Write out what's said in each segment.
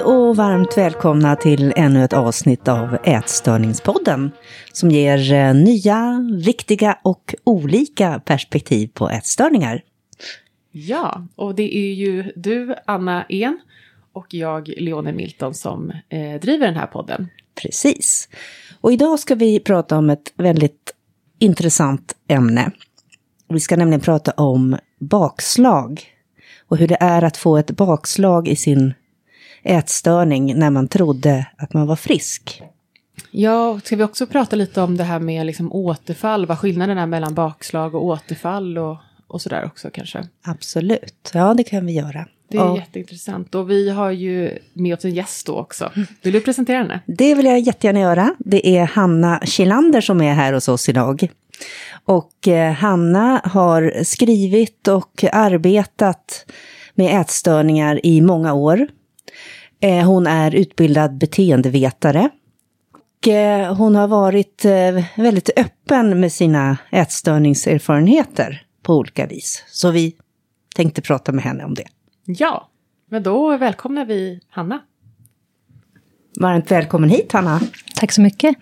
Hej och varmt välkomna till ännu ett avsnitt av Ätstörningspodden som ger eh, nya, viktiga och olika perspektiv på ätstörningar. Ja, och det är ju du, Anna En, och jag, Leone Milton, som eh, driver den här podden. Precis. Och idag ska vi prata om ett väldigt intressant ämne. Vi ska nämligen prata om bakslag och hur det är att få ett bakslag i sin ätstörning när man trodde att man var frisk. Ja, ska vi också prata lite om det här med liksom återfall, vad skillnaden är mellan bakslag och återfall och, och sådär också kanske? Absolut, ja det kan vi göra. Det är och, jätteintressant och vi har ju med oss en gäst då också. Vill du presentera henne? Det vill jag jättegärna göra. Det är Hanna Kilander som är här hos oss idag. Och eh, Hanna har skrivit och arbetat med ätstörningar i många år. Eh, hon är utbildad beteendevetare. Och eh, hon har varit eh, väldigt öppen med sina ätstörningserfarenheter på olika vis. Så vi tänkte prata med henne om det. Ja, men då välkomnar vi Hanna. Varmt välkommen hit Hanna. Tack så mycket.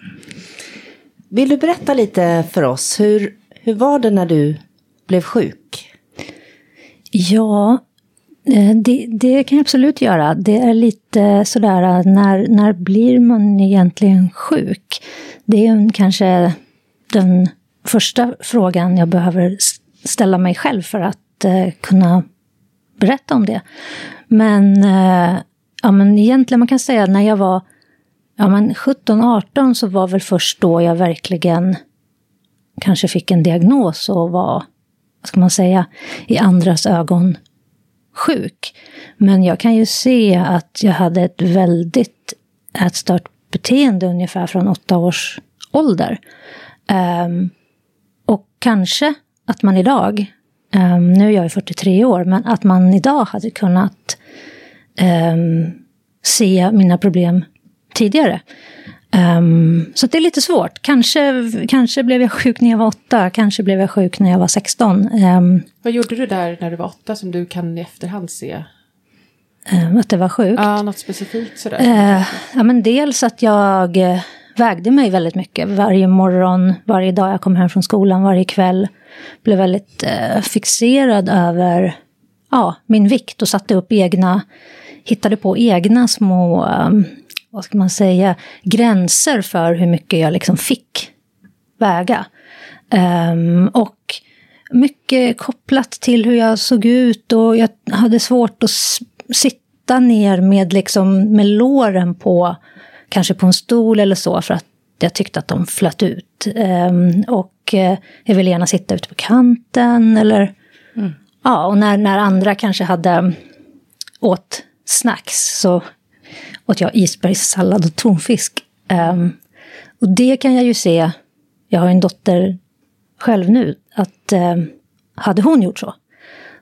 Vill du berätta lite för oss, hur, hur var det när du blev sjuk? Ja, Eh, det, det, kan jag absolut göra. Det är lite sådär, eh, när, när blir man egentligen sjuk? Det är kanske den första frågan jag behöver ställa mig själv för att eh, kunna berätta om det. Men, eh, ja, men egentligen, man kan säga när jag var ja, 17-18 så var väl först då jag verkligen kanske fick en diagnos och var, vad ska man säga, i andras ögon sjuk. Men jag kan ju se att jag hade ett väldigt ätstört beteende ungefär från åtta års ålder. Um, och kanske att man idag, um, nu är jag 43 år, men att man idag hade kunnat um, se mina problem tidigare. Um, så det är lite svårt. Kanske, kanske blev jag sjuk när jag var åtta, kanske blev jag sjuk när jag var 16. Um, ehm, Vad gjorde du där när du var åtta som du kan i efterhand se? Um, att det var sjukt? Ja, något specifikt sådär? Uh, ja, men dels att jag uh, vägde mig väldigt mycket. Varje morgon, varje dag jag kom hem från skolan, varje kväll. Blev väldigt uh, fixerad över ja, min vikt och satte upp egna, hittade på egna små vad ska man säga, gränser för hur mycket jag liksom fick väga. Um, och mycket kopplat till hur jag såg ut och jag hade svårt att sitta ner med, liksom, med låren på, kanske på en stol eller så, för att jag tyckte att de flöt ut. Um, och uh, jag ville gärna sitta ute på kanten eller... Mm. Ja, och när, när andra kanske hade åt snacks så åt jag isbergssallad och tonfisk. Um, och det kan jag ju se, jag har en dotter själv nu, att um, hade hon gjort så,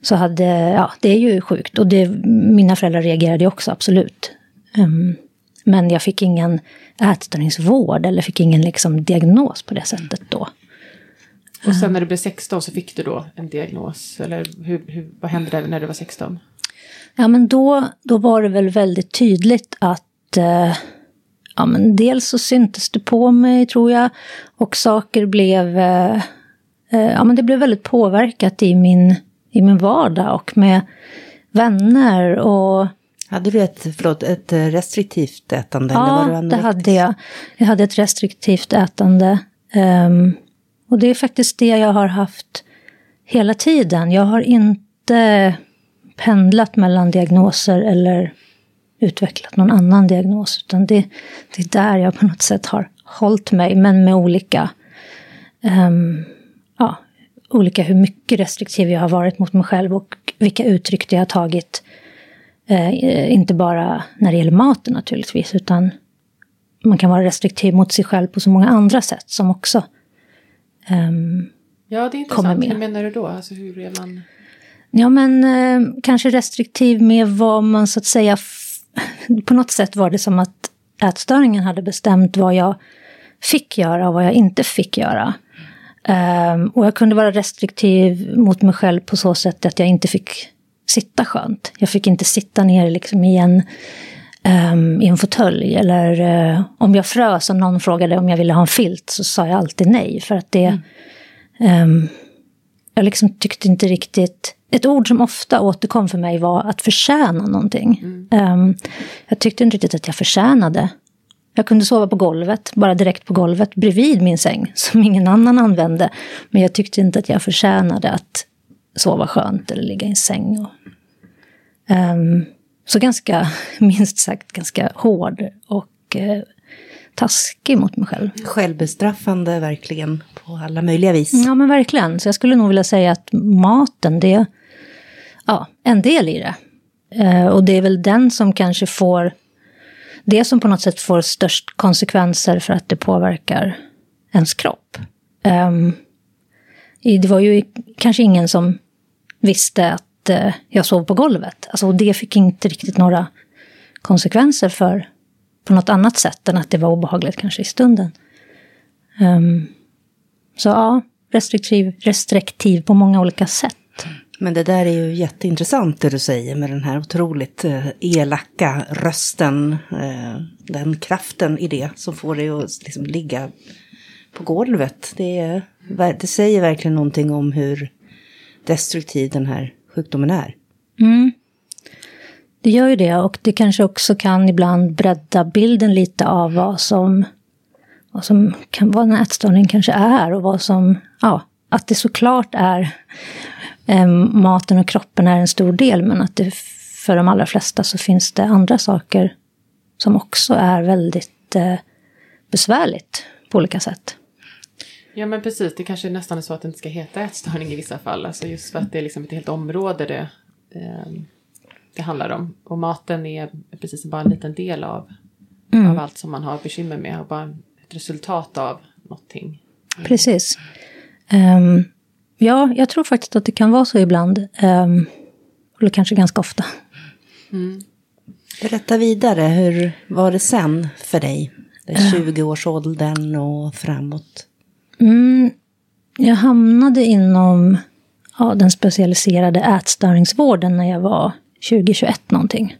så hade, ja, det är ju sjukt. Och det, mina föräldrar reagerade också, absolut. Um, men jag fick ingen ätstörningsvård eller fick ingen liksom, diagnos på det sättet då. Och sen när du blev 16 så fick du då en diagnos? Eller hur, hur, vad hände där när du var 16? Ja, men då, då var det väl väldigt tydligt att eh, ja, men dels så syntes det på mig, tror jag, och saker blev... Eh, eh, ja, men det blev väldigt påverkat i min, i min vardag och med vänner och... Hade du ett, förlåt, ett restriktivt ätande? Ja, eller var du det hade jag. Jag hade ett restriktivt ätande. Um, och det är faktiskt det jag har haft hela tiden. Jag har inte pendlat mellan diagnoser eller utvecklat någon annan diagnos. Utan det, det är där jag på något sätt har hållit mig, men med olika... Um, ja, olika hur mycket restriktiv jag har varit mot mig själv och vilka uttryck det har tagit. Uh, inte bara när det gäller maten naturligtvis, utan man kan vara restriktiv mot sig själv på så många andra sätt som också um, Ja, det är intressant. Hur menar du då? Alltså, hur är man... Ja, men eh, kanske restriktiv med vad man så att säga... På något sätt var det som att ätstörningen hade bestämt vad jag fick göra och vad jag inte fick göra. Um, och jag kunde vara restriktiv mot mig själv på så sätt att jag inte fick sitta skönt. Jag fick inte sitta ner liksom i en um, i en fåtölj. Eller uh, om jag frös och någon frågade om jag ville ha en filt så sa jag alltid nej. För att det... Mm. Um, jag liksom tyckte inte riktigt... Ett ord som ofta återkom för mig var att förtjäna någonting. Mm. Um, jag tyckte inte riktigt att jag förtjänade. Jag kunde sova på golvet, bara direkt på golvet, bredvid min säng, som ingen annan använde. Men jag tyckte inte att jag förtjänade att sova skönt eller ligga i en säng. Och, um, så ganska, minst sagt, ganska hård och uh, taskig mot mig själv. Självbestraffande verkligen på alla möjliga vis. Ja men verkligen. Så jag skulle nog vilja säga att maten, det är ja, en del i det. Uh, och det är väl den som kanske får, det som på något sätt får störst konsekvenser för att det påverkar ens kropp. Um, det var ju kanske ingen som visste att uh, jag sov på golvet. Alltså, det fick inte riktigt några konsekvenser för på något annat sätt än att det var obehagligt kanske i stunden. Um, så ja, restriktiv, restriktiv på många olika sätt. Men det där är ju jätteintressant det du säger med den här otroligt eh, elaka rösten. Eh, den kraften i det som får dig att liksom ligga på golvet. Det, det säger verkligen någonting om hur destruktiv den här sjukdomen är. Mm. Det gör ju det och det kanske också kan ibland bredda bilden lite av vad som, vad som kan, vad en ätstörning kanske är och vad som, ja, att det såklart är eh, maten och kroppen är en stor del men att det för de allra flesta så finns det andra saker som också är väldigt eh, besvärligt på olika sätt. Ja men precis, det kanske nästan är så att det inte ska heta ätstörning i vissa fall. Alltså just för att det är liksom ett helt område det, eh, det handlar om. Och maten är precis bara en liten del av, mm. av allt som man har bekymmer med. Och bara ett resultat av någonting. Precis. Um, ja, jag tror faktiskt att det kan vara så ibland. Um, eller kanske ganska ofta. Mm. Berätta vidare, hur var det sen för dig? 20-årsåldern och framåt? Mm, jag hamnade inom ja, den specialiserade ätstörningsvården när jag var 2021 någonting.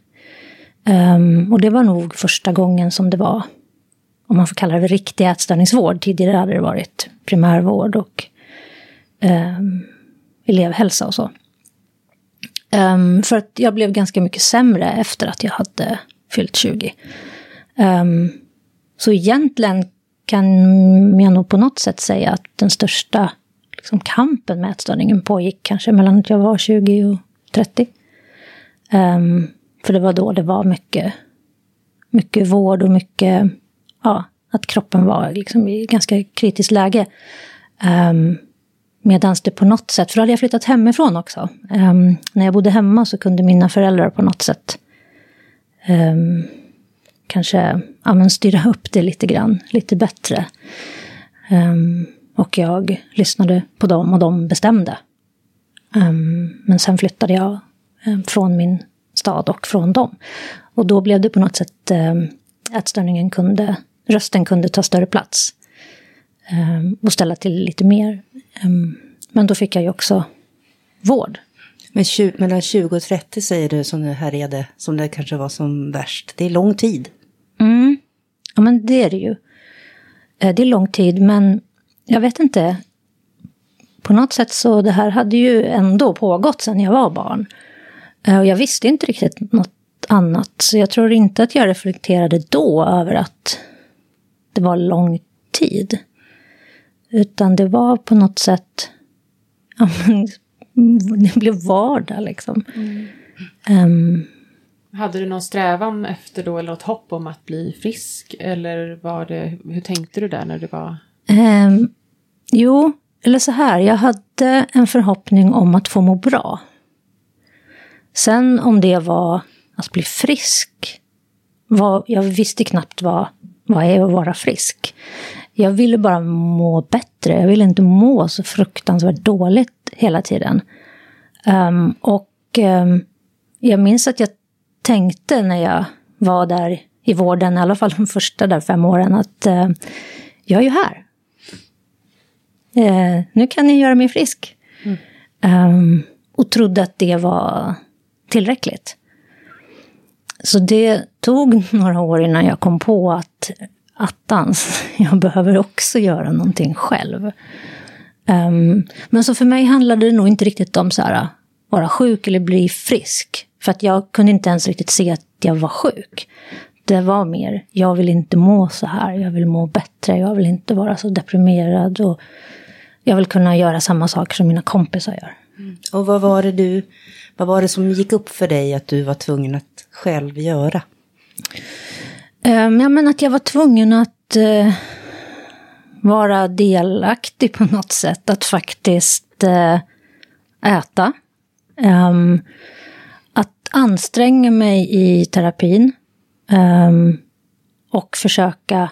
Um, och det var nog första gången som det var, om man får kalla det riktig ätstörningsvård. Tidigare hade det varit primärvård och um, elevhälsa och så. Um, för att jag blev ganska mycket sämre efter att jag hade fyllt 20. Um, så egentligen kan jag nog på något sätt säga att den största liksom, kampen med ätstörningen pågick kanske mellan att jag var 20 och 30. Um, för det var då det var mycket, mycket vård och mycket, ja, att kroppen var liksom i ganska kritiskt läge. Ehm, um, Medan det på något sätt, för då hade jag flyttat hemifrån också. Um, när jag bodde hemma så kunde mina föräldrar på något sätt um, kanske ja, men styra upp det lite grann, lite bättre. Um, och jag lyssnade på dem och de bestämde. men sen flyttade jag från min stad och från dem. Och då blev det på något sätt eh, ätstörningen kunde, rösten kunde ta större plats. Eh, och ställa till lite mer. Men då fick jag ju också vård. Men mellan 20 och 30 säger du som det härjade, som det kanske var som värst. Det är lång tid. Mm. Ja men det är det ju. Det är lång tid men jag vet inte. På något sätt så det här hade ju ändå pågått sedan jag var barn. Eh, och jag visste inte riktigt något annat. Så jag tror inte att jag reflekterade då över att det var lång tid. Utan det var på något sätt... Ja, det blev vardag liksom. Mm. Um, hade du någon strävan efter då eller något hopp om att bli frisk? Eller var det, hur tänkte du där när du var? Um, jo, eller så här, jag hade en förhoppning om att få må bra. Sen om det var att bli frisk, var, jag visste knappt vad, vad är att vara frisk. Jag ville bara må bättre, jag ville inte må så fruktansvärt dåligt hela tiden. Um, och um, jag minns att jag tänkte när jag var där i vården, i alla fall de första där fem åren, att uh, jag är ju här. Uh, nu kan ni göra mig frisk. Mm. Um, och trodde att det var tillräckligt. Så det tog några år innan jag kom på att attans, jag behöver också göra någonting själv. Um, men så för mig handlade det nog inte riktigt om så här, vara sjuk eller bli frisk. För att jag kunde inte ens riktigt se att jag var sjuk. Det var mer, jag vill inte må så här, jag vill må bättre, jag vill inte vara så deprimerad. Och jag vill kunna göra samma saker som mina kompisar gör. Mm. Och vad var det du, vad var det som gick upp för dig att du var tvungen att själv göra? Um, ja, men att jag var tvungen att uh, vara delaktig på något sätt. Att faktiskt uh, äta. Um, att anstränga mig i terapin. Um, och försöka,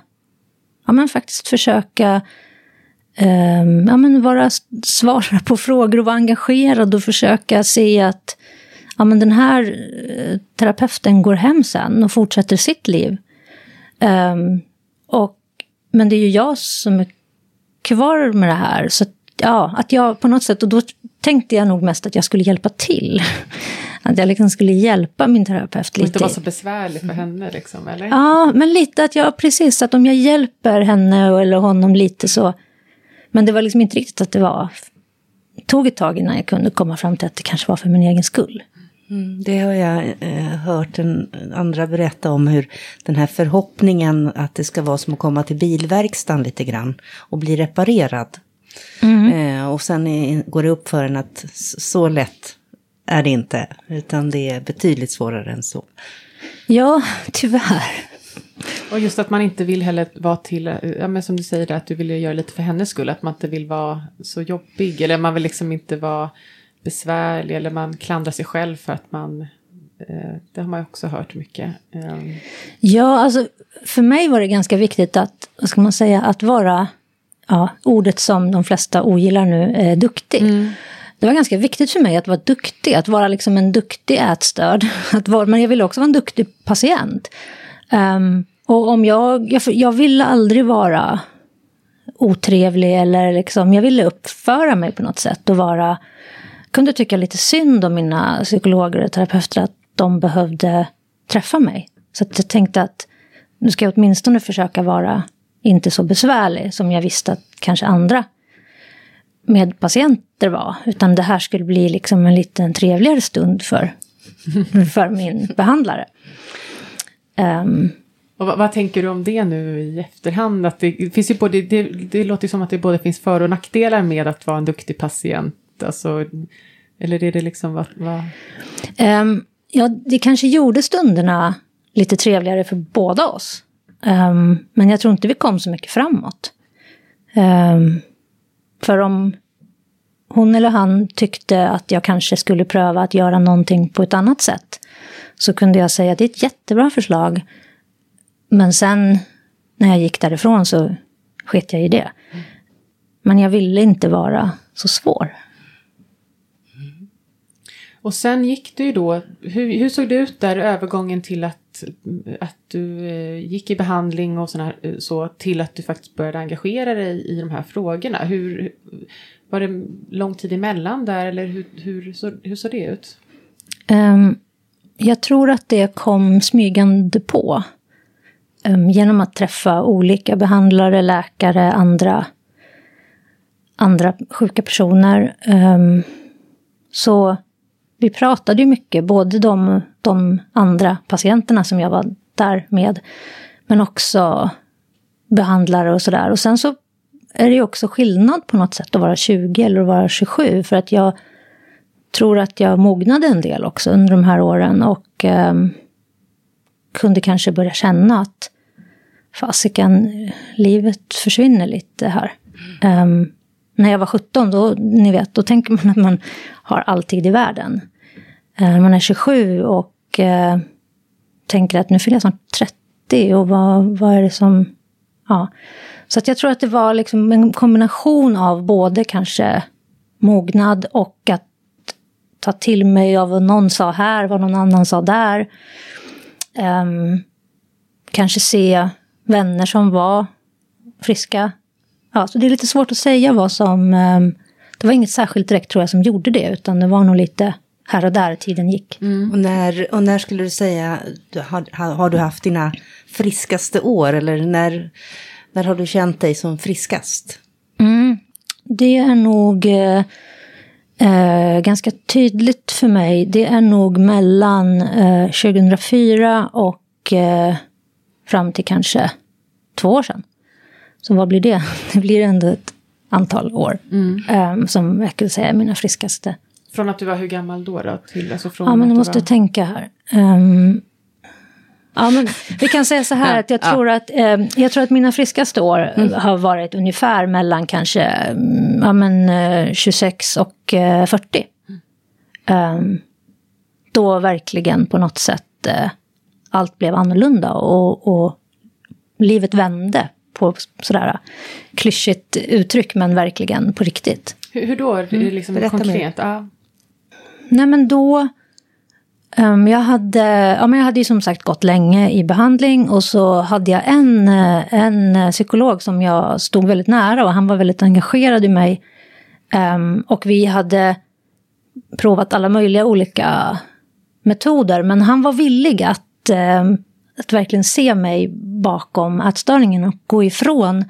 ja men faktiskt försöka um, ja, men vara, svara på frågor och vara engagerad och försöka se att ja, men den här uh, terapeuten går hem sen och fortsätter sitt liv. Um, och, men det är ju jag som är kvar med det här. Så ja, att jag på något sätt, och då tänkte jag nog mest att jag skulle hjälpa till. Att jag liksom skulle hjälpa min terapeut lite. Det var så besvärligt för henne liksom, eller? Ja, men lite att jag, precis, att om jag hjälper henne eller honom lite så. Men det var liksom inte riktigt att det var, det tog ett tag innan jag kunde komma fram till att det kanske var för min egen skull. Mm, det har jag eh, hört en, andra berätta om hur den här förhoppningen att det ska vara som att komma till bilverkstan lite grann och bli reparerad. Mm. Eh, och sen är, går det upp för en att så lätt är det inte, utan det är betydligt svårare än så. Ja, tyvärr. Och just att man inte vill heller vara till, ja men som du säger att du vill göra lite för hennes skull, att man inte vill vara så jobbig, eller man vill liksom inte vara besvärlig, eller man klandrar sig själv för att man, eh, det har man ju också hört mycket. Um. Ja, alltså för mig var det ganska viktigt att, vad ska man säga, att vara, ja, ordet som de flesta ogillar nu, eh, duktig. Mm. Det var ganska viktigt för mig att vara duktig, att vara liksom en duktig ätstörd. Att vara, men jag ville också vara en duktig patient. Um, och om jag, jag, jag ville aldrig vara otrevlig eller liksom, jag ville uppföra mig på något sätt och vara, kunde tycka lite synd om mina psykologer och terapeuter att de behövde träffa mig. Så att jag tänkte att nu ska jag åtminstone försöka vara inte så besvärlig som jag visste att kanske andra med patienter var. Utan det här skulle bli liksom en liten trevligare stund för, för min behandlare. Um, och vad, vad, tänker du om det nu i efterhand? Att det, finns ju både, det, det låter som att det både finns för och nackdelar med att vara en duktig patient. Alltså, eller är det liksom vad... vad... Um, ja, det kanske gjorde stunderna lite trevligare för båda oss. Um, men jag tror inte vi kom så mycket framåt. Um, för om hon eller han tyckte att jag kanske skulle pröva att göra någonting på ett annat sätt så kunde jag säga att det är ett jättebra förslag. Men sen när jag gick därifrån så sket jag i det. Men jag ville inte vara så svår. Och sen gick du ju då, hur, hur såg det ut där övergången till att, att du eh, gick i behandling och såna, eh, så till att du faktiskt började engagera dig i de här frågorna? Hur, var det lång tid emellan där eller hur, hur, så, hur såg det ut? Um, jag tror att det kom smygande på. Um, genom att träffa olika behandlare, läkare, andra, andra sjuka personer. Um, så vi pratade ju mycket, både de, de andra patienterna som jag var där med, men också behandlare och sådär. Och sen så är det ju också skillnad på något sätt att vara 20 eller att vara 27. För att jag tror att jag mognade en del också under de här åren. Och eh, kunde kanske börja känna att fasiken, livet försvinner lite här. Mm. Um, när jag var 17, då, ni vet, då tänker man att man har all tid i världen. Uh, man är 27 och uh, tänker att nu fyller jag snart 30 och vad, vad är det som... Ja. Så att jag tror att det var liksom en kombination av både kanske mognad och att ta till mig av vad någon sa här, vad någon annan sa där. Um, kanske se vänner som var friska. Ja, så det är lite svårt att säga vad som... Um, det var inget särskilt direkt tror jag som gjorde det, utan det var nog lite här och där tiden gick. Mm. Och, när, och när skulle du säga, har, har du haft dina friskaste år eller när, när har du känt dig som friskast? Mm. Det är nog eh, eh, ganska tydligt för mig. Det är nog mellan eh, 2004 och eh, fram till kanske två år sedan. Så vad blir det? Det blir ändå ett antal år mm. um, som jag skulle säga är mina friskaste. Från att du var hur gammal då? då till, alltså från ja, men du måste var... tänka här. Um, ja, men vi kan säga så här att jag tror, att, um, jag tror att mina friskaste år mm. har varit ungefär mellan kanske ja, men, uh, 26 och uh, 40. Um, då verkligen på något sätt uh, allt blev annorlunda och, och livet vände på sådär klyschigt uttryck, men verkligen på riktigt. Hur, hur då? Mm. Liksom Berätta konkret? Ja. Nej, men då... Um, jag, hade, ja, men jag hade ju som sagt gått länge i behandling och så hade jag en, eh, en eh, psykolog som jag stod väldigt nära och han var väldigt engagerad i mig. Um, och vi hade provat alla möjliga olika metoder, men han var villig att um, att verkligen se mig bakom ätstörningen och gå ifrån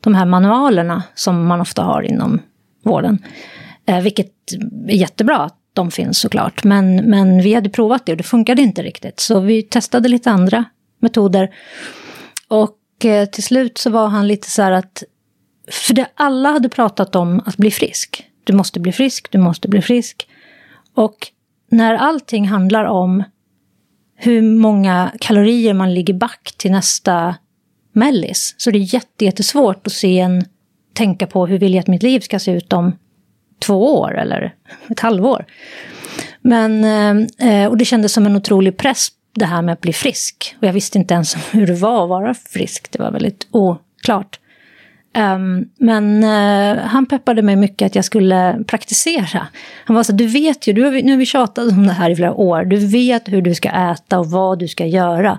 de här manualerna som man ofta har inom vården. Eh, vilket är jättebra att de finns såklart. Men, men vi hade provat det och det funkade inte riktigt. Så vi testade lite andra metoder. Och eh, till slut så var han lite så här att... För det, alla hade pratat om att bli frisk. Du måste bli frisk, du måste bli frisk. Och när allting handlar om hur många kalorier man ligger back till nästa mellis. Så det är jättesvårt att se en, tänka på hur vill jag att mitt liv ska se ut om två år eller ett halvår. Men, eh, eh, och det kändes som en otrolig press det här med att bli frisk. Och jag visste inte ens hur det var att vara frisk. Det var väldigt oklart. Um, men uh, han peppade mig mycket att jag skulle praktisera. Han var så du vet ju, du har, nu har vi tjatat om det här i flera år, du vet hur du ska äta och vad du ska göra.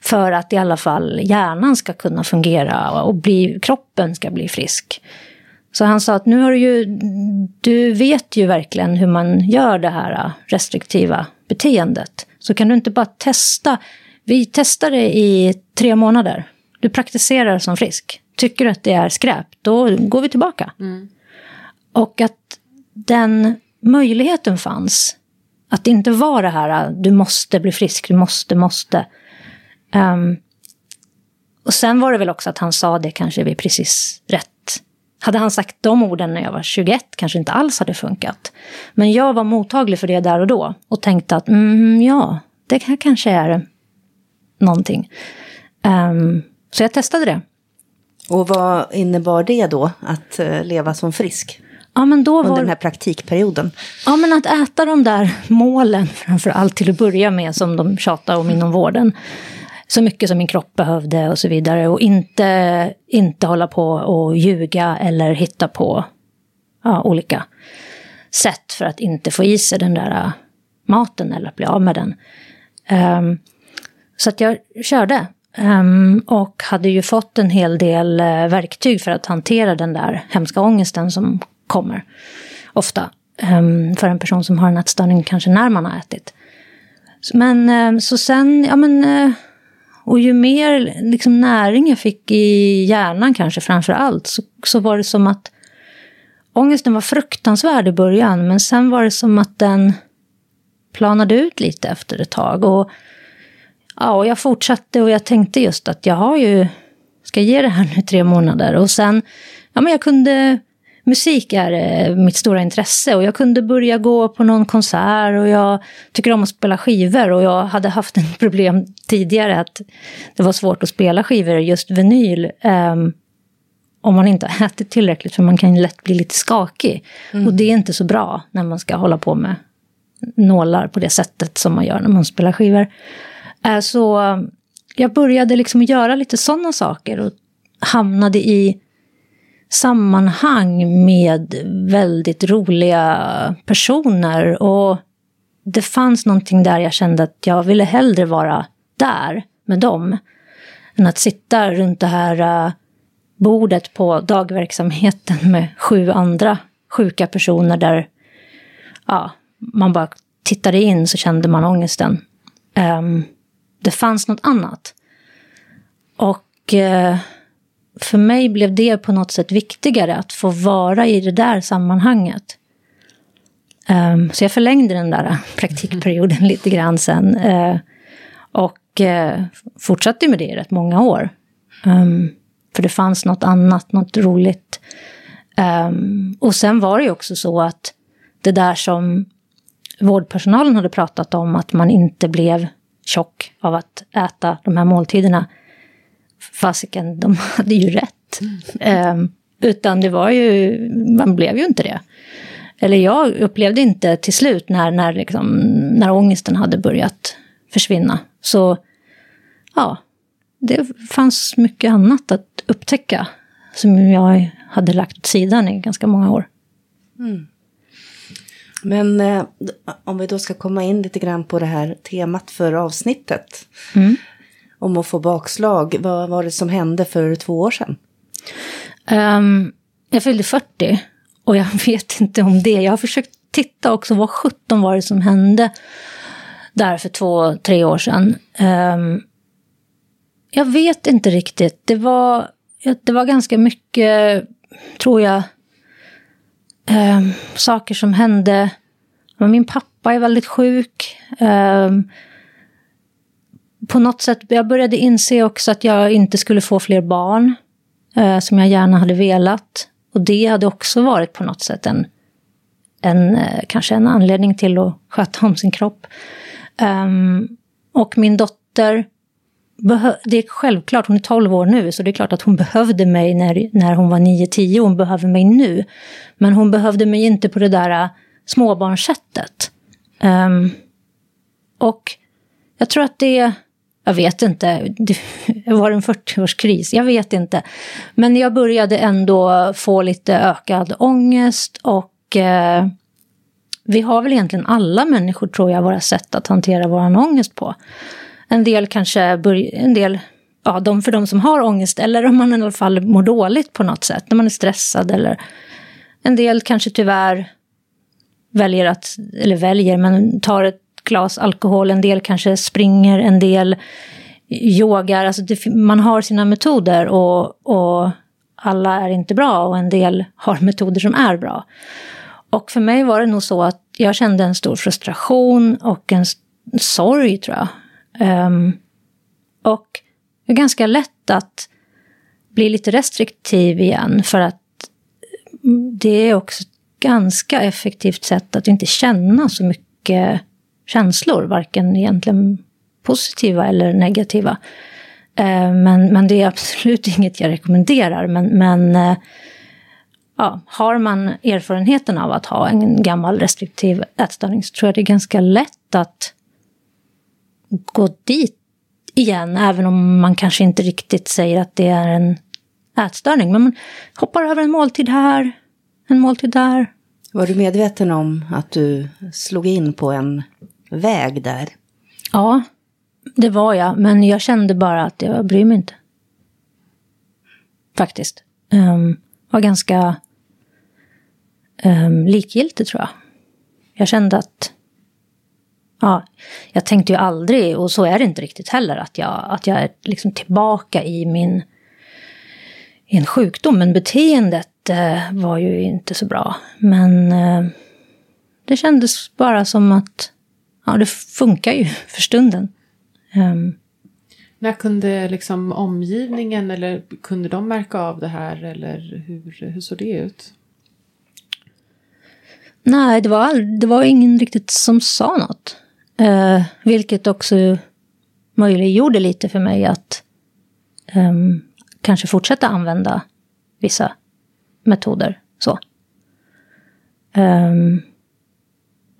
För att i alla fall hjärnan ska kunna fungera och bli, kroppen ska bli frisk. Så han sa att nu har du ju, du vet ju verkligen hur man gör det här restriktiva beteendet. Så kan du inte bara testa, vi testar det i tre månader. Du praktiserar som frisk tycker att det är skräp, då går vi tillbaka. Mm. Och att den möjligheten fanns. Att det inte var det här, du måste bli frisk, du måste, måste. Um, och sen var det väl också att han sa det kanske vid precis rätt. Hade han sagt de orden när jag var 21 kanske inte alls hade funkat. Men jag var mottaglig för det där och då och tänkte att mm, ja, det här kanske är någonting. Um, så jag testade det. Och vad innebar det då, att uh, leva som frisk? Ja, men då var... Under den här praktikperioden? Ja, men att äta de där målen framför allt till att börja med som de tjatade om inom vården. Så mycket som min kropp behövde och så vidare. Och inte, inte hålla på och ljuga eller hitta på ja, olika sätt för att inte få i sig den där äh, maten eller bli av med den. Um, så att jag körde Um, och hade ju fått en hel del uh, verktyg för att hantera den där hemska ångesten som kommer ofta. Um, för en person som har en ätstörning kanske när man har ätit. Men um, så sen, ja men... Äh, och ju mer liksom, näring jag fick i hjärnan kanske framför allt så, så var det som att ångesten var fruktansvärd i början men sen var det som att den planade ut lite efter ett tag. Och Ja, och jag fortsatte och jag tänkte just att jag har ju, ska ge det här nu tre månader. Och sen, ja men jag kunde, musik är eh, mitt stora intresse och jag kunde börja gå på någon konsert och jag tycker om att spela skivor och jag hade haft en problem tidigare att det var svårt att spela skivor, just vinyl. Um, om man inte har ätit tillräckligt för man kan lätt bli lite skakig. Mm. Och det är inte så bra när man ska hålla på med nålar på det sättet som man gör när man spelar skivor. Eh, så jag började liksom göra lite sådana saker och hamnade i sammanhang med väldigt roliga personer. Och det fanns någonting där jag kände att jag ville hellre vara där med dem. Än att sitta runt det här äh, bordet på dagverksamheten med sju andra sjuka personer där ja, man bara tittade in så kände man ångesten. Um, det fanns något annat. Och uh, för mig blev det på något sätt viktigare att få vara i det där sammanhanget. Um, så jag förlängde den där praktikperioden lite grann sen. Uh, och uh, fortsatte med det i rätt många år. Um, för det fanns något annat, något roligt. Um, och sen var det ju också så att det där som vårdpersonalen hade pratat om, att man inte blev tjock av att äta de här måltiderna. Fasiken, de hade ju rätt. Um, utan det var ju, man blev ju inte det. Eller jag upplevde inte till slut när, när, liksom, när ångesten hade börjat försvinna. Så ja, det fanns mycket annat att upptäcka som jag hade lagt åt sidan i ganska många år. Mm. Men eh, om vi då ska komma in lite grann på det här temat för avsnittet. Mm. Om att få bakslag. Vad var det som hände för två år sedan? Um, jag fyllde 40 och jag vet inte om det. Jag har försökt titta också, vad sjutton var det som hände där för två, tre år sedan. Um, jag vet inte riktigt. Det var, det var ganska mycket, tror jag, eh, saker som hände. Min pappa är väldigt sjuk. Eh, på något sätt, jag började inse också att jag inte skulle få fler barn. Eh, som jag gärna hade velat. Och det hade också varit på något sätt en, en eh, kanske en anledning till att sköta om sin kropp. Um, och min dotter det är självklart, hon är 12 år nu, så det är klart att hon behövde mig när, när hon var 9-10, hon behöver mig nu. Men hon behövde mig inte på det där eh, småbarnssättet. Um, och jag tror att det, jag vet inte, det var en 40-årskris, jag vet inte. Men jag började ändå få lite ökad ångest och eh, vi har väl egentligen alla människor, tror jag, våra sätt att hantera vår ångest på. En del kanske, en del, ja, de för de som har ångest, eller om man i alla fall mår dåligt på något sätt, när man är stressad eller en del kanske tyvärr väljer att, eller väljer, men tar ett glas alkohol, en del kanske springer, en del yogar, alltså det, man har sina metoder och, och alla är inte bra och en del har metoder som är bra. Och för mig var det nog så att jag kände en stor frustration och en sorg tror jag. Um, och det är ganska lätt att bli lite restriktiv igen för att mm, det är också ett ganska effektivt sätt att inte känna så mycket känslor, varken egentligen positiva eller negativa. Eh, men, men det är absolut inget jag rekommenderar. Men, men eh, ja, har man erfarenheten av att ha en gammal restriktiv ätstörning så tror jag det är ganska lätt att gå dit igen, även om man kanske inte riktigt säger att det är en ätstörning. Men man hoppar över en måltid här, en måltid där. Var du medveten om att du slog in på en väg där? Ja, det var jag. Men jag kände bara att jag bryr mig inte. Faktiskt. Um, var ganska um, likgiltig tror jag. Jag kände att Ja, jag tänkte ju aldrig, och så är det inte riktigt heller, att jag, att jag är liksom tillbaka i min i en sjukdom. Men beteendet eh, var ju inte så bra. Men eh, det kändes bara som att ja, det funkar ju för stunden. Um, När kunde liksom omgivningen eller kunde de märka av det här eller hur, hur såg det ut? Nej, det var, det var ingen riktigt som sa något. Eh, vilket också möjliggjorde lite för mig att eh, kanske fortsätta använda vissa metoder. Så. Um,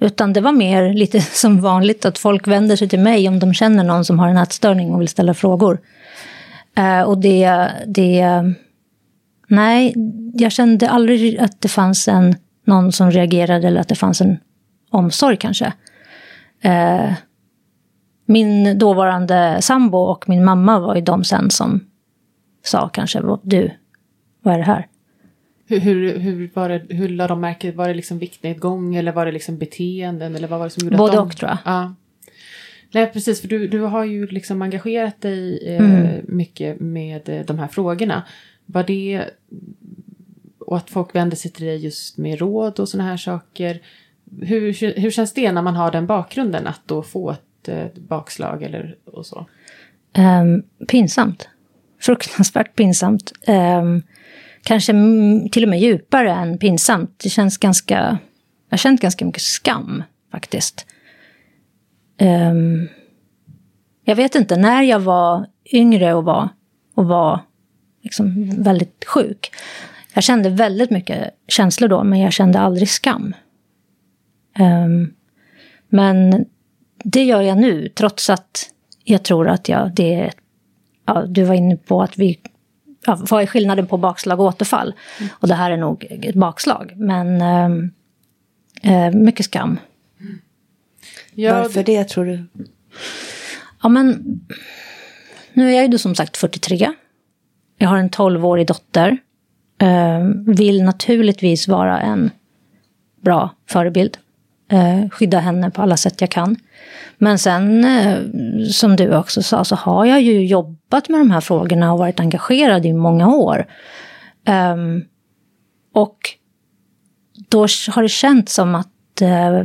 utan det var mer lite som vanligt att folk vänder sig till mig om de känner någon som har en ätstörning och vill ställa frågor. Eh, och det, det... Nej, jag kände aldrig att det fanns en, någon som reagerade eller att det fanns en omsorg kanske. Eh, min dåvarande sambo och min mamma var ju de sen som sa kanske, du, vad är det här? Hur, hur, hur, var det, hur la de märke, var det liksom viktnedgång eller var det liksom beteenden eller vad var det som gjorde Både att de... och tror jag. Ja. Nej, precis, för du, du har ju liksom engagerat dig eh, Mm. mycket med eh, de här frågorna. Var det, och att folk vänder sig till dig just med råd och sådana här saker. Hur, hur känns det när man har den bakgrunden att då få ett eh, bakslag eller och så? Ehm, pinsamt. Fruktansvärt pinsamt. Ehm, kanske till och med djupare än pinsamt. Det känns ganska... Jag har känt ganska mycket skam faktiskt. Um, jag vet inte, när jag var yngre och var, och var liksom väldigt sjuk. Jag kände väldigt mycket känslor då, men jag kände aldrig skam. Um, men det gör jag nu, trots att jag tror att jag, det är... Ja, du var inne på att vi... Ja, vad är skillnaden på bakslag och återfall? Och det här är nog ett bakslag. Men ehm, eh, mycket skam. Ja, Varför det tror du? Ja, men nu är jag ju som sagt 43. Jag har en 12-årig dotter. Eh, vill naturligtvis vara en bra förebild. Eh, skydda henne på alla sätt jag kan. Men sen, eh, som du också sa, så har jag ju jobbat med de här frågorna och varit engagerad i många år. Ehm, och då har det känts som att eh,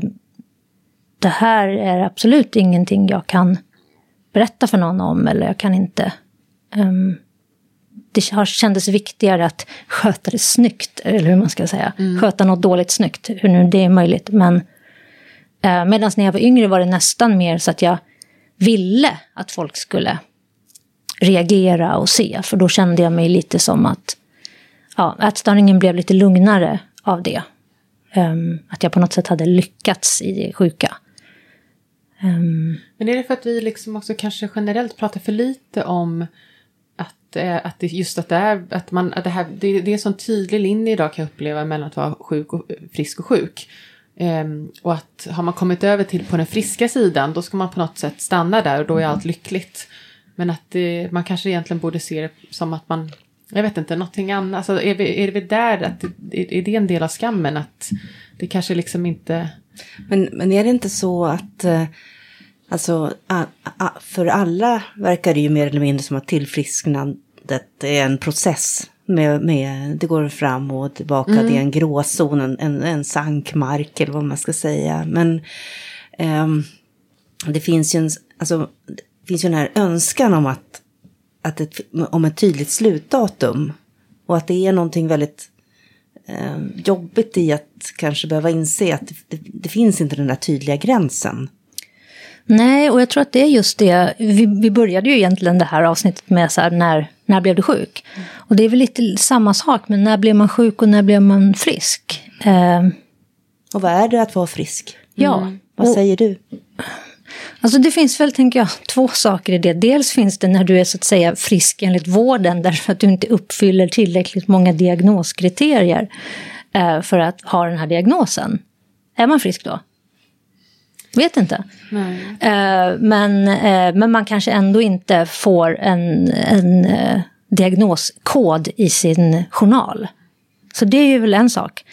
det här är absolut ingenting jag kan berätta för någon om eller jag kan inte... ehm, det har kändes viktigare att sköta det snyggt, eller hur man ska säga. Sköta något dåligt snyggt, hur nu det är möjligt. Men eh, medan när jag var yngre var det nästan mer så att jag ville att folk skulle reagera och se. För då kände jag mig lite som att ja, ätstörningen blev lite lugnare av det. Um, att jag på något sätt hade lyckats i det sjuka. Um, Men är det för att vi liksom också kanske generellt pratar för lite om att, eh, att det, just att det är, att man, att det här, det, det är en sån tydlig linje idag kan jag uppleva mellan att vara sjuk och, eh, frisk och sjuk. Um, och att har man kommit över till på den friska sidan då ska man på något sätt stanna där och då är allt lyckligt. Men att det, man kanske egentligen borde se det som att man, jag vet inte, någonting annat. Alltså är, vi, är vi där, att, det- är det en del av skammen? Att det kanske liksom inte... Men, men är det inte så att eh, alltså, a, a, för alla verkar det ju mer eller mindre som att tillfrisknandet är en process. Med, med, det går fram och tillbaka, det är en gråzon, en, en, en sankmark eller vad man ska säga. Men ehm, det finns ju en, alltså, det finns ju den här önskan om att, att ett, om ett tydligt slutdatum. Och att det är någonting väldigt eh, jobbigt i att kanske behöva inse att det, det, det finns inte den där tydliga gränsen. Nej, och jag tror att det är just det. Vi, vi började ju egentligen det här avsnittet med så här, när, när blev du sjuk? Och det är väl lite samma sak, men när blev man sjuk och när blev man frisk? Eh, Och vad är det att vara frisk? ja, Vad och, säger du? alltså det finns väl, tänker jag, två saker i det. Dels finns det när du är så att säga frisk enligt vården, därför att du inte uppfyller tillräckligt många diagnoskriterier eh, för att ha den här diagnosen. Är man frisk då? Vet inte. Eh, men, eh, men man kanske ändå inte får en, en eh, diagnoskod i sin journal. Så det är ju väl en sak.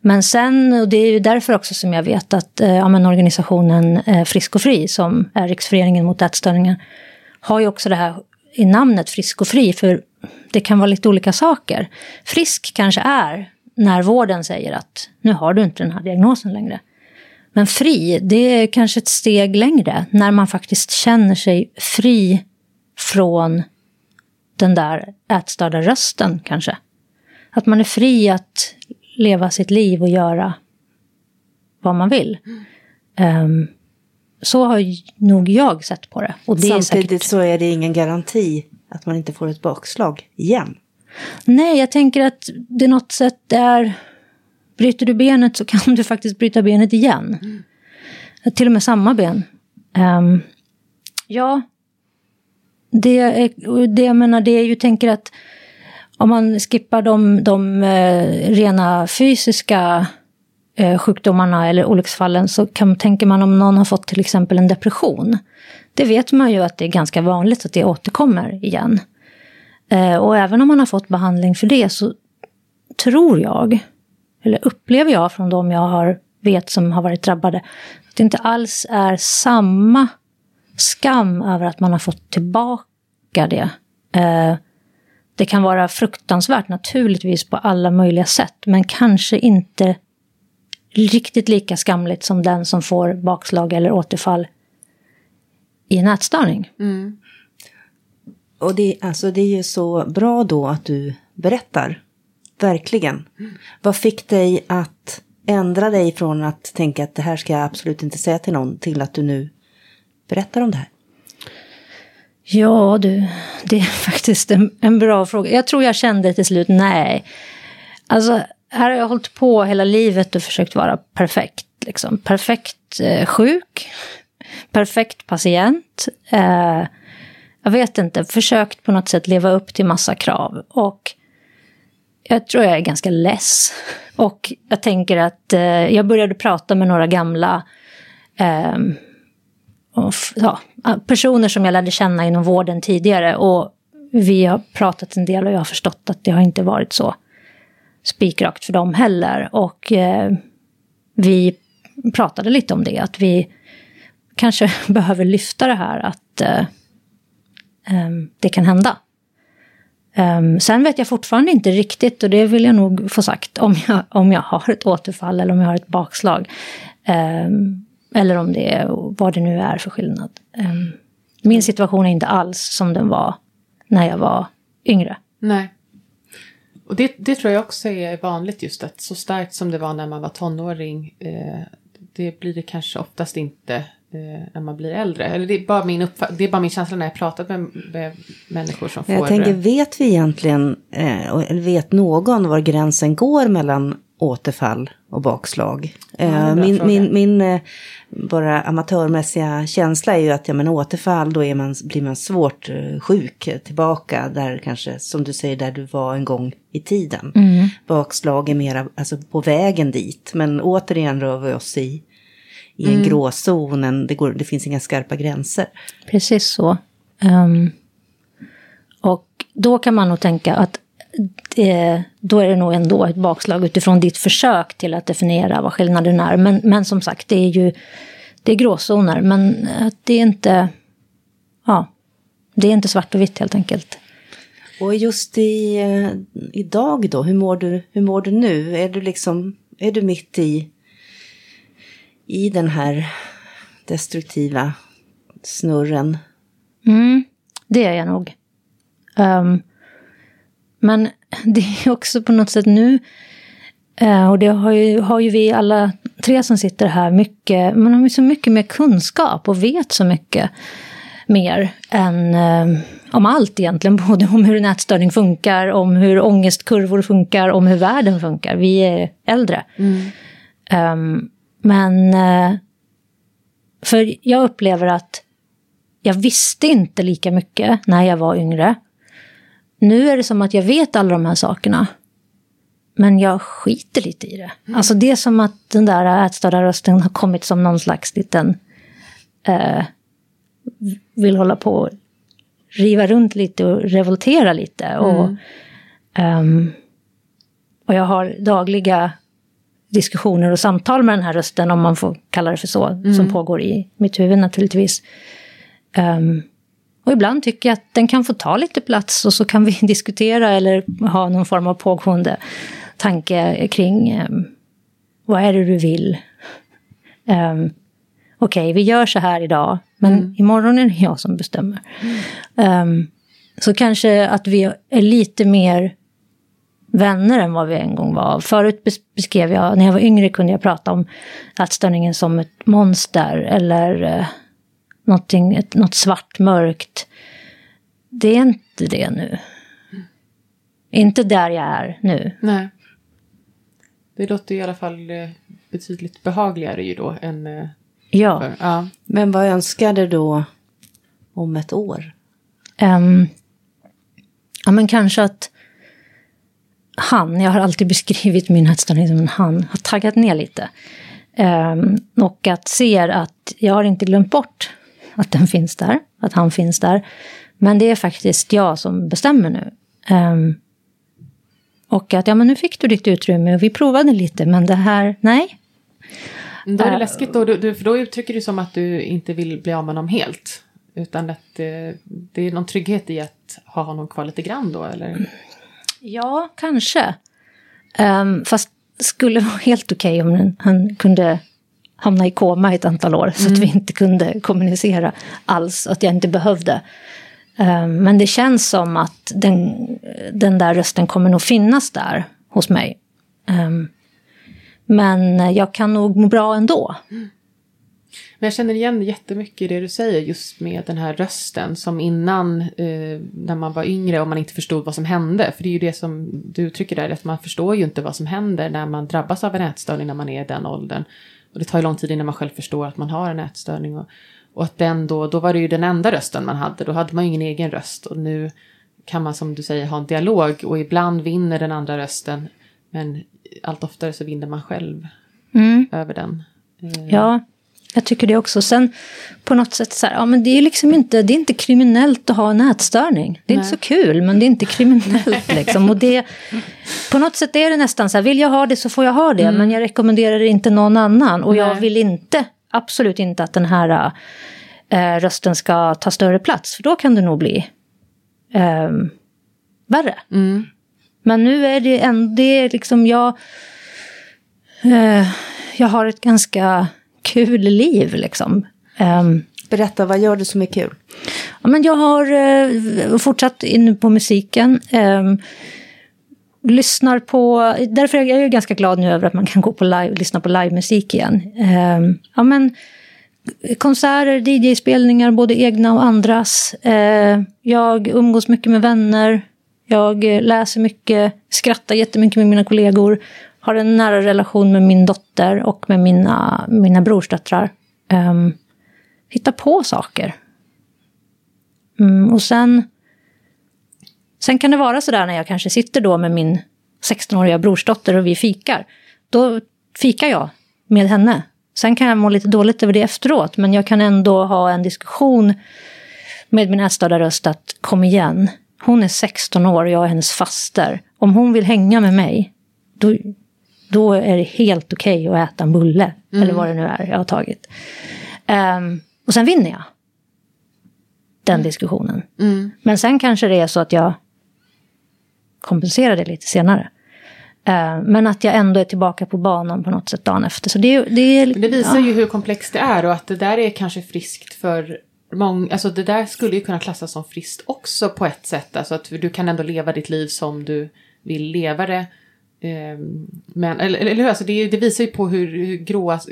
Men sen, och det är ju därför också som jag vet att eh, ja, men organisationen eh, Frisk och Fri, som är Riksföreningen mot ätstörningar, har ju också det här i namnet Frisk och Fri, för det kan vara lite olika saker. Frisk kanske är när vården säger att nu har du inte den här diagnosen längre. Men fri, det är kanske ett steg längre. När man faktiskt känner sig fri från den där ätstörda rösten kanske. Att man är fri att leva sitt liv och göra vad man vill. Ehm, så har nog jag sett på det. Och det är Samtidigt säkert... så är det ingen garanti att man inte får ett bakslag igen. Nej, jag tänker att det något sätt är... Bryter du benet så kan du faktiskt bryta benet igen. Till och med samma ben. Ehm, ja, det, är, det jag menar, det är ju, tänker att om man skippar de, de eh, rena fysiska eh, sjukdomarna eller olycksfallen så kan, tänker man om någon har fått till exempel en depression. Det vet man ju att det är ganska vanligt att det återkommer igen. Eh, och även om man har fått behandling för det så tror jag, eller upplever jag från de jag har, vet som har varit drabbade, att det inte alls är samma skam över att man har fått tillbaka det. Eh, det kan vara fruktansvärt naturligtvis på alla möjliga sätt, men kanske inte riktigt lika skamligt som den som får bakslag eller återfall i en ätstörning. Mm. Och det, alltså, det är ju så bra då att du berättar. Verkligen. Vad fick dig att ändra dig från att tänka att det här ska jag absolut inte säga till någon till att du nu berättar om det här? Ja du, det är faktiskt en, en bra fråga. Jag tror jag kände till slut nej. Alltså, här har jag hållit på hela livet och försökt vara perfekt. Liksom. Perfekt eh, sjuk, perfekt patient. Eh, jag vet inte, försökt på något sätt leva upp till massa krav. Och jag tror jag är ganska less. Och jag tänker att eh, jag började prata med några gamla eh, och, ja, personer som jag lärde känna inom vården tidigare. Och vi har pratat en del och jag har förstått att det har inte varit så spikrakt för dem heller. Och eh, vi pratade lite om det, att vi kanske behöver lyfta det här att eh, ehm, det kan hända. Um, sen vet jag fortfarande inte riktigt, och det vill jag nog få sagt, om jag, om jag har ett återfall eller om jag har ett bakslag. Um, eller om det är vad det nu är för skillnad. Ehm, min situation är inte alls som den var när jag var yngre. Nej. Och det, det tror jag också är vanligt just att så starkt som det var när man var tonåring, eh, det blir det kanske oftast inte när man blir äldre. Eller det är bara min, det är bara min känsla när jag pratat med, med människor som får Jag tänker, vet vi egentligen, eh, eller vet någon var gränsen går mellan återfall och bakslag? Ja, eh, min, min, min eh, bara amatörmässiga känsla är ju att ja, men återfall, då är man, blir man svårt eh, sjuk tillbaka där kanske, som du säger, där du var en gång i tiden. Mm. Bakslag är mera alltså, på vägen dit, men återigen rör vi oss i i en Mm. gråzon, det, går, det finns inga skarpa gränser. Precis så. Ehm, och då kan man nog tänka att det, då är det nog ändå ett bakslag utifrån ditt försök till att definiera vad skillnaden är. Men, men som sagt, det är ju det är gråzoner, men eh, det är inte... Ja, det är inte svart och vitt helt enkelt. Och just i, eh, idag då, hur mår, du, hur mår du nu? Är du liksom, är du mitt i, i den här destruktiva snurren? Mm, det är jag nog. Um, men det är också på något sätt nu, uh, och det har ju, har ju vi alla tre som sitter här mycket, man har ju så mycket mer kunskap och vet så mycket mer än uh, om allt egentligen. Både om hur en ätstörning funkar, om hur ångestkurvor funkar, om hur världen funkar. Vi är äldre. Mm. Um, men uh, för jag upplever att jag visste inte lika mycket när jag var yngre. Nu är det som att jag vet alla de här sakerna. Men jag skiter lite i det. Alltså det är som att den där ätstörda rösten har kommit som någon slags liten... Eh, vill hålla på och riva runt lite och revoltera lite. Och, ehm, och jag har dagliga diskussioner och samtal med den här rösten, om man får kalla det för så, som pågår i mitt huvud naturligtvis. Ehm, och ibland tycker jag att den kan få ta lite plats och så kan vi diskutera eller ha någon form av pågående tanke kring ehm, vad är det du vill? Um, Okej, vi gör så här idag, men imorgon är det jag som bestämmer. Ehm, så kanske att vi är lite mer vänner än vad vi en gång var. Förut bes- beskrev jag, när jag var yngre kunde jag prata om ätstörningen som ett monster eller eh, någonting, ett, något svart, mörkt. Det är inte det nu. Inte där jag är nu. Nej. Det låter i alla fall eh, betydligt behagligare ju då än eh, Ja. för. Ja. Men vad önskar du då om ett år? Ehm, ja, men kanske att han, jag har alltid beskrivit min ätstörning som en han, har taggat ner lite. Ehm, och att ser att jag har inte glömt bort att den finns där, att han finns där. Men det är faktiskt jag som bestämmer nu. Ehm, Och att ja, men nu fick du ditt utrymme och vi provade lite, men det här, nej. Då är det läskigt då, du, för då uttrycker du som att du inte vill bli av med honom helt. Utan att det, det är någon trygghet i att ha honom kvar lite grann då, eller? Ja, kanske. Um, fast skulle vara helt okej okay om han kunde hamna i koma ett antal år så att vi inte kunde kommunicera alls, att jag inte behövde. Um, men det känns som att den, den där rösten kommer nog finnas där hos mig. Um, men jag kan nog må bra ändå. Men jag känner igen jättemycket i det du säger just med den här rösten som innan eh, när man var yngre och man inte förstod vad som hände. För det är ju det som du uttrycker där, att man förstår ju inte vad som händer när man drabbas av en ätstörning när man är i den åldern. Och det tar ju lång tid innan man själv förstår att man har en ätstörning. Och, och att den då, då var det ju den enda rösten man hade, då hade man ju ingen egen röst. Och nu kan man som du säger ha en dialog och ibland vinner den andra rösten. Men allt oftare så vinner man själv mm. över den. Eh. Ja, jag tycker det också. Sen på något sätt så här, ja men det är liksom inte, det är inte kriminellt att ha en ätstörning. Det är Nej. inte så kul, men det är inte kriminellt liksom. Och det, på något sätt är det nästan så här, vill jag ha det så får jag ha det, mm. men jag rekommenderar det inte någon annan. Och Nej. jag vill inte, absolut inte att den här äh, rösten ska ta större plats, för då kan det nog bli äh, värre. Mm. Men nu är det ändå, det är liksom jag... Eh, jag har ett ganska kul liv liksom. Um, Berätta, vad gör du som är kul? Ja, men jag har eh, fortsatt in på musiken. Eh, lyssnar på, därför är jag ganska glad nu över att man kan gå på live, lyssna på livemusik igen. Eh, ja, men, konserter, DJ-spelningar, både egna och andras. Eh, jag umgås mycket med vänner. Jag läser mycket, skrattar jättemycket med mina kollegor. Har en nära relation med min dotter och med mina, mina brorsdöttrar. Ehm, um, hittar på saker. Mm, och sen, sen kan det vara sådär när jag kanske sitter då med min 16-åriga brorsdotter och vi fikar. Då fikar jag med henne. Sen kan jag må lite dåligt över det efteråt, men jag kan ändå ha en diskussion med min ätstörda röst att kom igen, hon är 16 år och jag är hennes faster. Om hon vill hänga med mig, då, då är det helt okej okay att äta en bulle. Mm. Eller vad det nu är jag har tagit. Um, och sen vinner jag. Den mm. diskussionen. Mm. Men sen kanske det är så att jag kompenserar det lite senare. Uh, men att jag ändå är tillbaka på banan på något sätt dagen efter. Så det, det, är, det visar ja. ju hur komplext det är och att det där är kanske friskt för många, alltså det där skulle ju kunna klassas som friskt också på ett sätt. Alltså att du kan ändå leva ditt liv som du vill leva det. Ehm, men, eller, eller hur, alltså det, det, visar ju på hur, hur gråa alltså,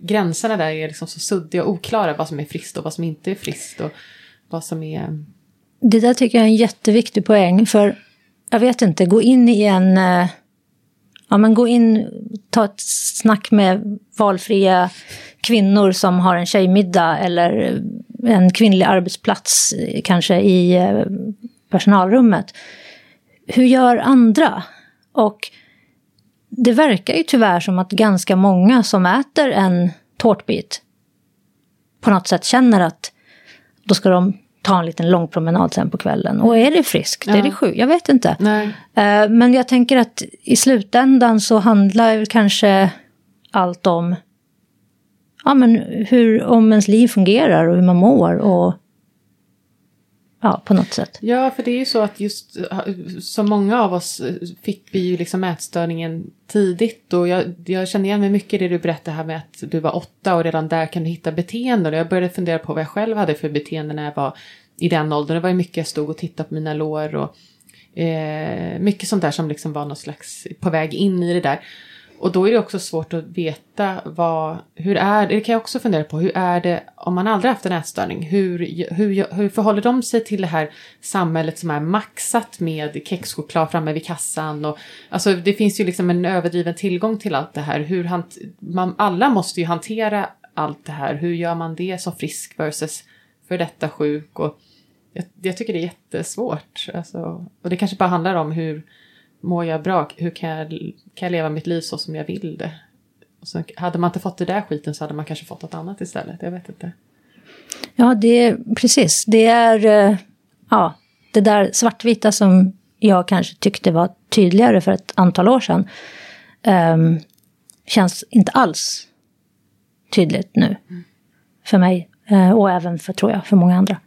gränserna där är liksom så suddiga och oklara. Vad som är friskt och vad som inte är friskt. Och vad som är... Det där tycker jag är en jätteviktig poäng. För jag vet inte, gå in i en... Eh, ja men gå in, ta ett snack med valfria kvinnor som har en tjejmiddag eller en kvinnlig arbetsplats eh, kanske i eh, personalrummet. Hur gör andra? Och det verkar ju tyvärr som att ganska många som äter en tårtbit på något sätt känner att då ska de ta en liten lång promenad sen på kvällen. Och är det friskt? Ja. Är det sjukt? Jag vet inte. Nej. Eh, men jag tänker att i slutändan så handlar kanske allt om ja, men hur, om ens liv fungerar och hur man mår. Och, ja, på något sätt. Ja, för det är ju så att just eh, som många av oss eh, fick vi ju liksom ätstörningen tidigt. Och jag, jag känner igen mig mycket i det du berättade här med att du var åtta och redan där kan du hitta beteenden. Och jag började fundera på vad jag själv hade för beteenden när jag var i den åldern. Det var ju mycket jag stod och tittade på mina lår och eh, mycket sånt där som liksom var någon slags på väg in i det där. Och då är det också svårt att veta vad, hur är det, det kan jag också fundera på, hur är det om man aldrig haft en ätstörning? Hur, hur, hur förhåller de sig till det här samhället som är maxat med kexchoklad framme vid kassan? Och, alltså det finns ju liksom en överdriven tillgång till allt det här. Hur hant, man, alla måste ju hantera allt det här. Hur gör man det som frisk versus för detta sjuk? Och jag, jag tycker det är jättesvårt. Alltså, och det kanske bara handlar om hur mår jag bra? Hur kan jag, kan jag leva mitt liv så som jag vill det? Och så hade man inte fått det där skiten så hade man kanske fått något annat istället. Jag vet inte. Ja, det är precis. Det är eh, ja, det där svartvita som jag kanske tyckte var tydligare för ett antal år sedan. Um, känns inte alls tydligt nu. För mig. Uh, och även för, tror jag, för många andra.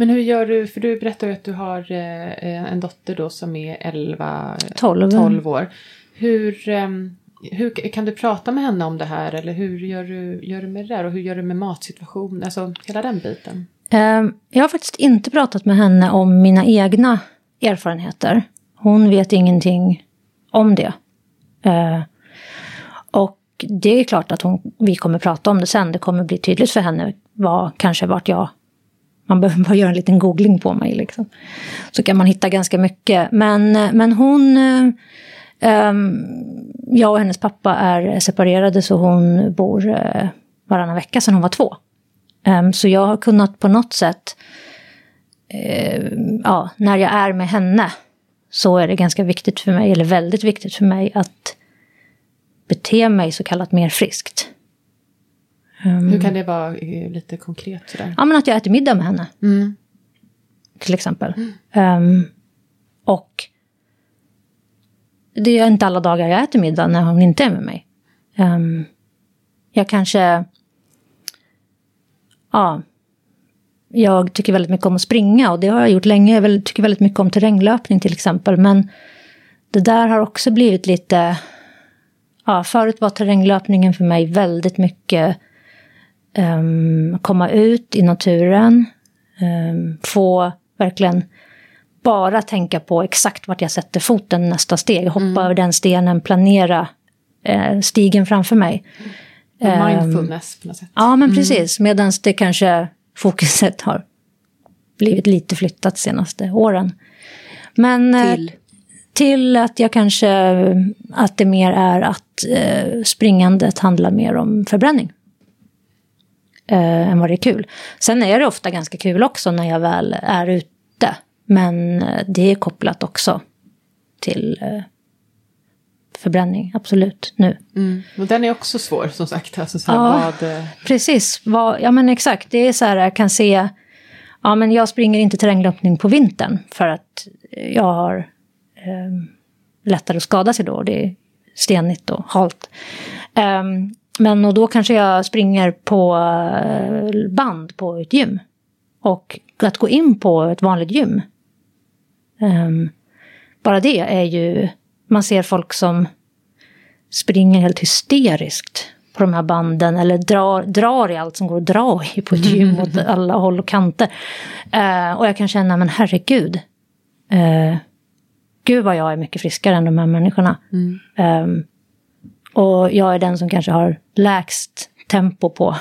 Men hur gör du, för du berättar ju att du har eh, en dotter då som är 11, 12, 12 år. Hur, eh, hur kan du prata med henne om det här eller hur gör du, gör du med det där och hur gör du med matsituationen, alltså hela den biten? Um, jag har faktiskt inte pratat med henne om mina egna erfarenheter. Hon vet ingenting om det. Uh, och det är klart att hon, vi kommer prata om det sen. Det kommer bli tydligt för henne vad, kanske vart jag man behöver bara göra en liten googling på mig. Liksom. Så kan man hitta ganska mycket. Men, men hon... Um, jag och hennes pappa är separerade så hon bor uh, varannan vecka sedan hon var två. Um, så jag har kunnat på något sätt... Uh, ja, när jag är med henne så är det ganska viktigt för mig, eller väldigt viktigt för mig att bete mig så kallat mer friskt. Um, Hur kan det vara lite konkret? Sådär? Ja, men att jag äter middag med henne. Mm. Till exempel. Mm. Um, och det är inte alla dagar jag äter middag när hon inte är med mig. Um, jag kanske... Ja. Jag tycker väldigt mycket om att springa och det har jag gjort länge. Jag tycker väldigt mycket om terränglöpning till exempel. Men det där har också blivit lite... Ja, förut var terränglöpningen för mig väldigt mycket um, komma ut i naturen, um, få verkligen bara tänka på exakt vart jag sätter foten nästa steg, hoppa mm. över den stenen, planera uh, stigen framför mig. Um, mindfulness på något sätt. Ja, men mm. precis. Medan det kanske fokuset har blivit lite flyttat senaste åren. Men, eh, till? till att jag kanske, att det mer är att uh, springandet handlar mer om förbränning eh, än vad det är kul. Sen är det ofta ganska kul också när jag väl är ute. Men eh, det är kopplat också till eh, förbränning, absolut, nu. Mm. Och den är också svår som sagt. Alltså, så ja, vad... Eh, precis. Vad, ja men exakt, det är så här, jag kan se... Ja men jag springer inte terränglöpning på vintern för att jag har eh, lättare att skada sig då. Det är stenigt och halt. Um, men och då kanske jag springer på eh, band på ett gym. Och att gå in på ett vanligt gym. Um, bara det är ju, man ser folk som springer helt hysteriskt på de här banden eller drar, drar i allt som går att dra i på ett gym åt alla håll och kanter. Uh, och jag kan känna, men herregud. Uh, gud vad jag är mycket friskare än de här människorna. Mm. Um, och jag är den som kanske har lägst tempo på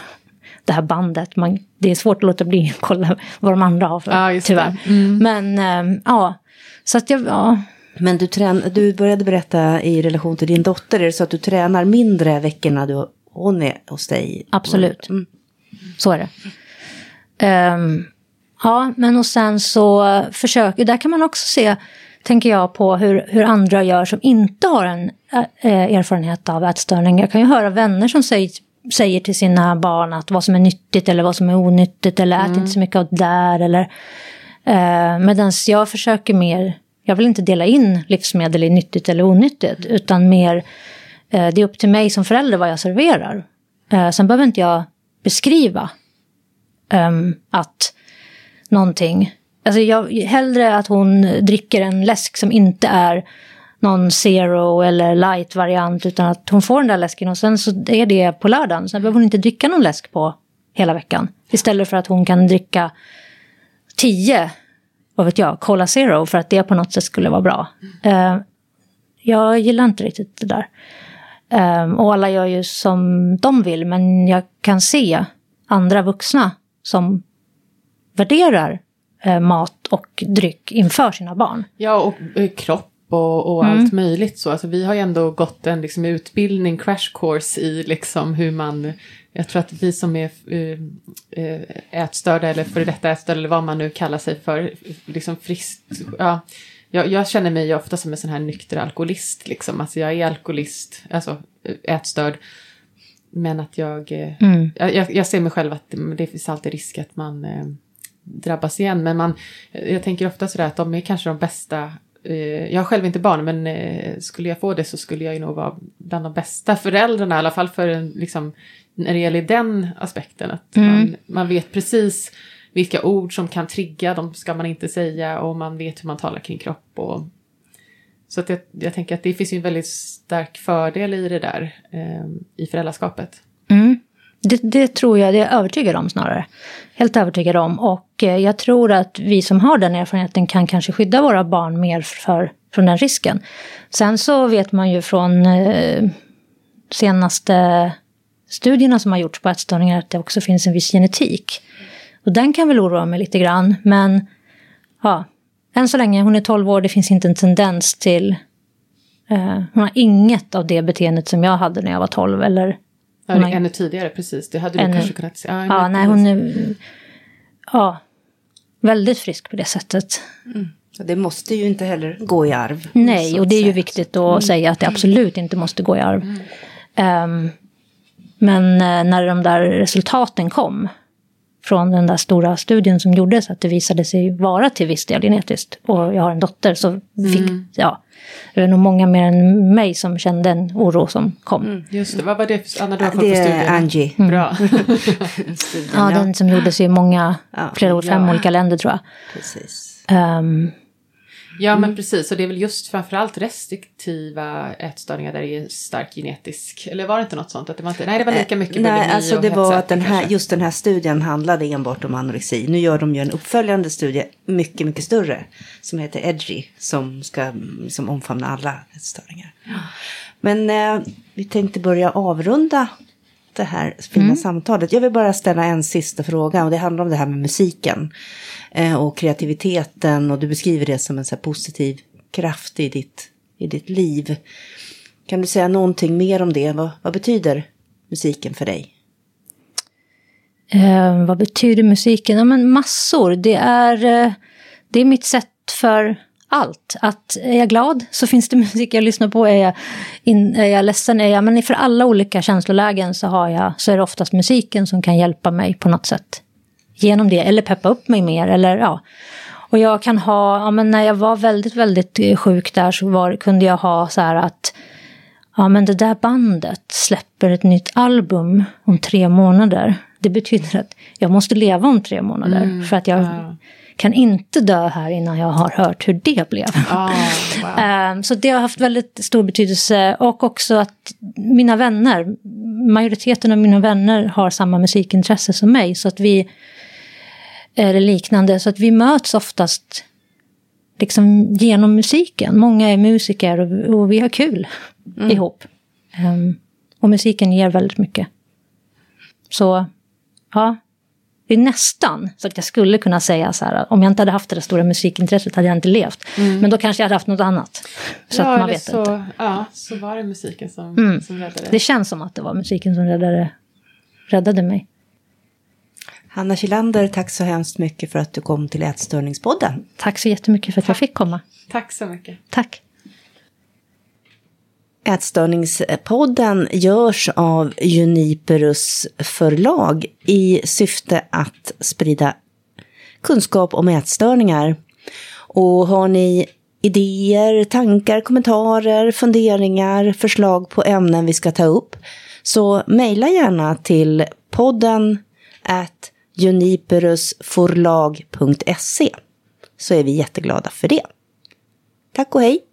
det här bandet. Man, det är svårt att låta bli att kolla vad de andra har för, ja, tyvärr. Mm. Men äh, ja, så att jag, ja. Men du, trän, du började berätta i relation till din dotter, är det så att du tränar mindre veckorna du, hon är hos dig? Absolut, mm. så är det. Um, ja, men och sen så försöker, där kan man också se tänker jag på hur, hur andra gör som inte har en äh, erfarenhet av ätstörning. Jag kan ju höra vänner som säger, säger till sina barn att vad som är nyttigt eller vad som är onyttigt eller mm. ät inte så mycket av det där. Eller, äh, Medan jag försöker mer, jag vill inte dela in livsmedel i nyttigt eller onyttigt utan mer, äh, det är upp till mig som förälder vad jag serverar. Äh, sen behöver inte jag beskriva um, att någonting Alltså jag, hellre att hon dricker en läsk som inte är någon zero eller light variant utan att hon får den där läsken och sen så är det på lördagen. Sen behöver hon inte dricka någon läsk på hela veckan. Istället för att hon kan dricka tio, vad vet jag, Cola Zero för att det på något sätt skulle vara bra. Uh, jag gillar inte riktigt det där. Um, och alla gör ju som de vill men jag kan se andra vuxna som värderar mat och dryck inför sina barn. Ja, och eh, kropp och, och mm. allt möjligt så. Alltså, vi har ju ändå gått en liksom, utbildning, crash course i liksom hur man... Jag tror att vi som är äh, ätstörda eller före detta ätstörda eller vad man nu kallar sig för, liksom friskt... Ja, jag, jag, känner mig ofta som en sån här nykter alkoholist liksom. Alltså jag är alkoholist, alltså ätstörd. Men att jag, mm. jag, jag, ser mig själv att det finns alltid risk att man drabbas igen. Men man, jag tänker ofta sådär att de är kanske de bästa eh, jag har själv inte barn, men eh, skulle jag få det så skulle jag ju nog vara bland de bästa föräldrarna, i alla fall för en, liksom, när det gäller den aspekten. Att Mm. man, man vet precis vilka ord som kan trigga, de ska man inte säga, och man vet hur man talar kring kropp. Och, så att jag, jag tänker att det finns ju en väldigt stark fördel i det där, eh, i föräldraskapet. Mm. Det, det tror jag, det är jag övertygad om snarare. Helt övertygad om. Och eh, jag tror att vi som har den erfarenheten kan kanske skydda våra barn mer för, från den risken. Sen så vet man ju från eh, senaste studierna som har gjorts på ätstörningar att det också finns en viss genetik. Och den kan väl oroa mig lite grann. Men ja, än så länge, hon är 12 år, det finns inte en tendens till... Eh, hon har inget av det beteendet som jag hade när jag var 12. Eller hon har- ännu tidigare, precis. Det hade du Ännu- kanske kunnat se. Ja, Ja, nej, hon är ja, väldigt frisk på det sättet. Så det måste ju inte heller gå i arv. Nej, och det är ju säga. viktigt att säga att det absolut inte måste gå i arv. Ehm, men eh, när de där resultaten kom från den där stora studien som gjordes, att det visade sig vara till viss del genetiskt, och jag har en dotter, så fick, ja, det var nog många mer än mig som kände en oro som kom. Just det, vad var det för, Anna, du har koll Det på är? Angie. Bra. studien, Ja, den som gjordes i många, Ja, flera år, fem ja. olika länder tror jag. Precis. Ehm, Ja, men precis. Och det är väl just framförallt restriktiva ätstörningar där det är stark genetisk... Eller var det inte något sånt? Att det var inte, nej, det var lika mycket bulimi Nej, alltså det var att den här, kanske. just den här studien handlade enbart om anorexi. Nu gör de ju en uppföljande studie, mycket, mycket större, som heter EDGY, som ska som omfamna alla ätstörningar. Men eh, vi tänkte börja avrunda det här fina samtalet. Jag vill bara ställa en sista fråga och det handlar om det här med musiken eh, och kreativiteten och du beskriver det som en så här positiv kraft i ditt, i ditt liv. Kan du säga någonting mer om det? Vad, vad betyder musiken för dig? Eh, vad betyder musiken? Ja, men massor. Det är, eh, det är mitt sätt för allt. Att är jag glad så finns det musik jag lyssnar på. Är jag, in, är jag ledsen, är jag... Men för alla olika känslolägen så, har jag, så är det oftast musiken som kan hjälpa mig på något sätt. Genom det, eller peppa upp mig mer. Eller, ja. Och jag kan ha, ja, men när jag var väldigt, väldigt eh, sjuk där så var, kunde jag ha så här att ja men det där bandet släpper ett nytt album om tre månader. Det betyder att jag måste leva om tre månader. för att jag ja. Kan inte dö här innan jag har hört hur det blev. Ah, wow. Ehm, Så det har haft väldigt stor betydelse. Och också att mina vänner, majoriteten av mina vänner har samma musikintresse som mig. Så att vi är liknande. Så att vi möts oftast liksom genom musiken. Många är musiker och, och vi har kul ihop. Ehm, och musiken ger väldigt mycket. Så ja, det är nästan så att jag skulle kunna säga så här, om jag inte hade haft det där stora musikintresset hade jag inte levt. Men då kanske jag hade haft något annat. Så ja, att man vet så, inte. Ja, så var det musiken som, Mm. som räddade. Det känns som att det var musiken som räddade, räddade mig. Hanna Kilander, tack så hemskt mycket för att du kom till Ätstörningspodden. Tack så jättemycket för att jag fick komma. Tack så mycket. Tack. Ätstörningspodden görs av Juniperus förlag i syfte att sprida kunskap om ätstörningar. Och har ni idéer, tankar, kommentarer, funderingar, förslag på ämnen vi ska ta upp så mejla gärna till podden at juniperusforlag.se så är vi jätteglada för det. Tack och hej!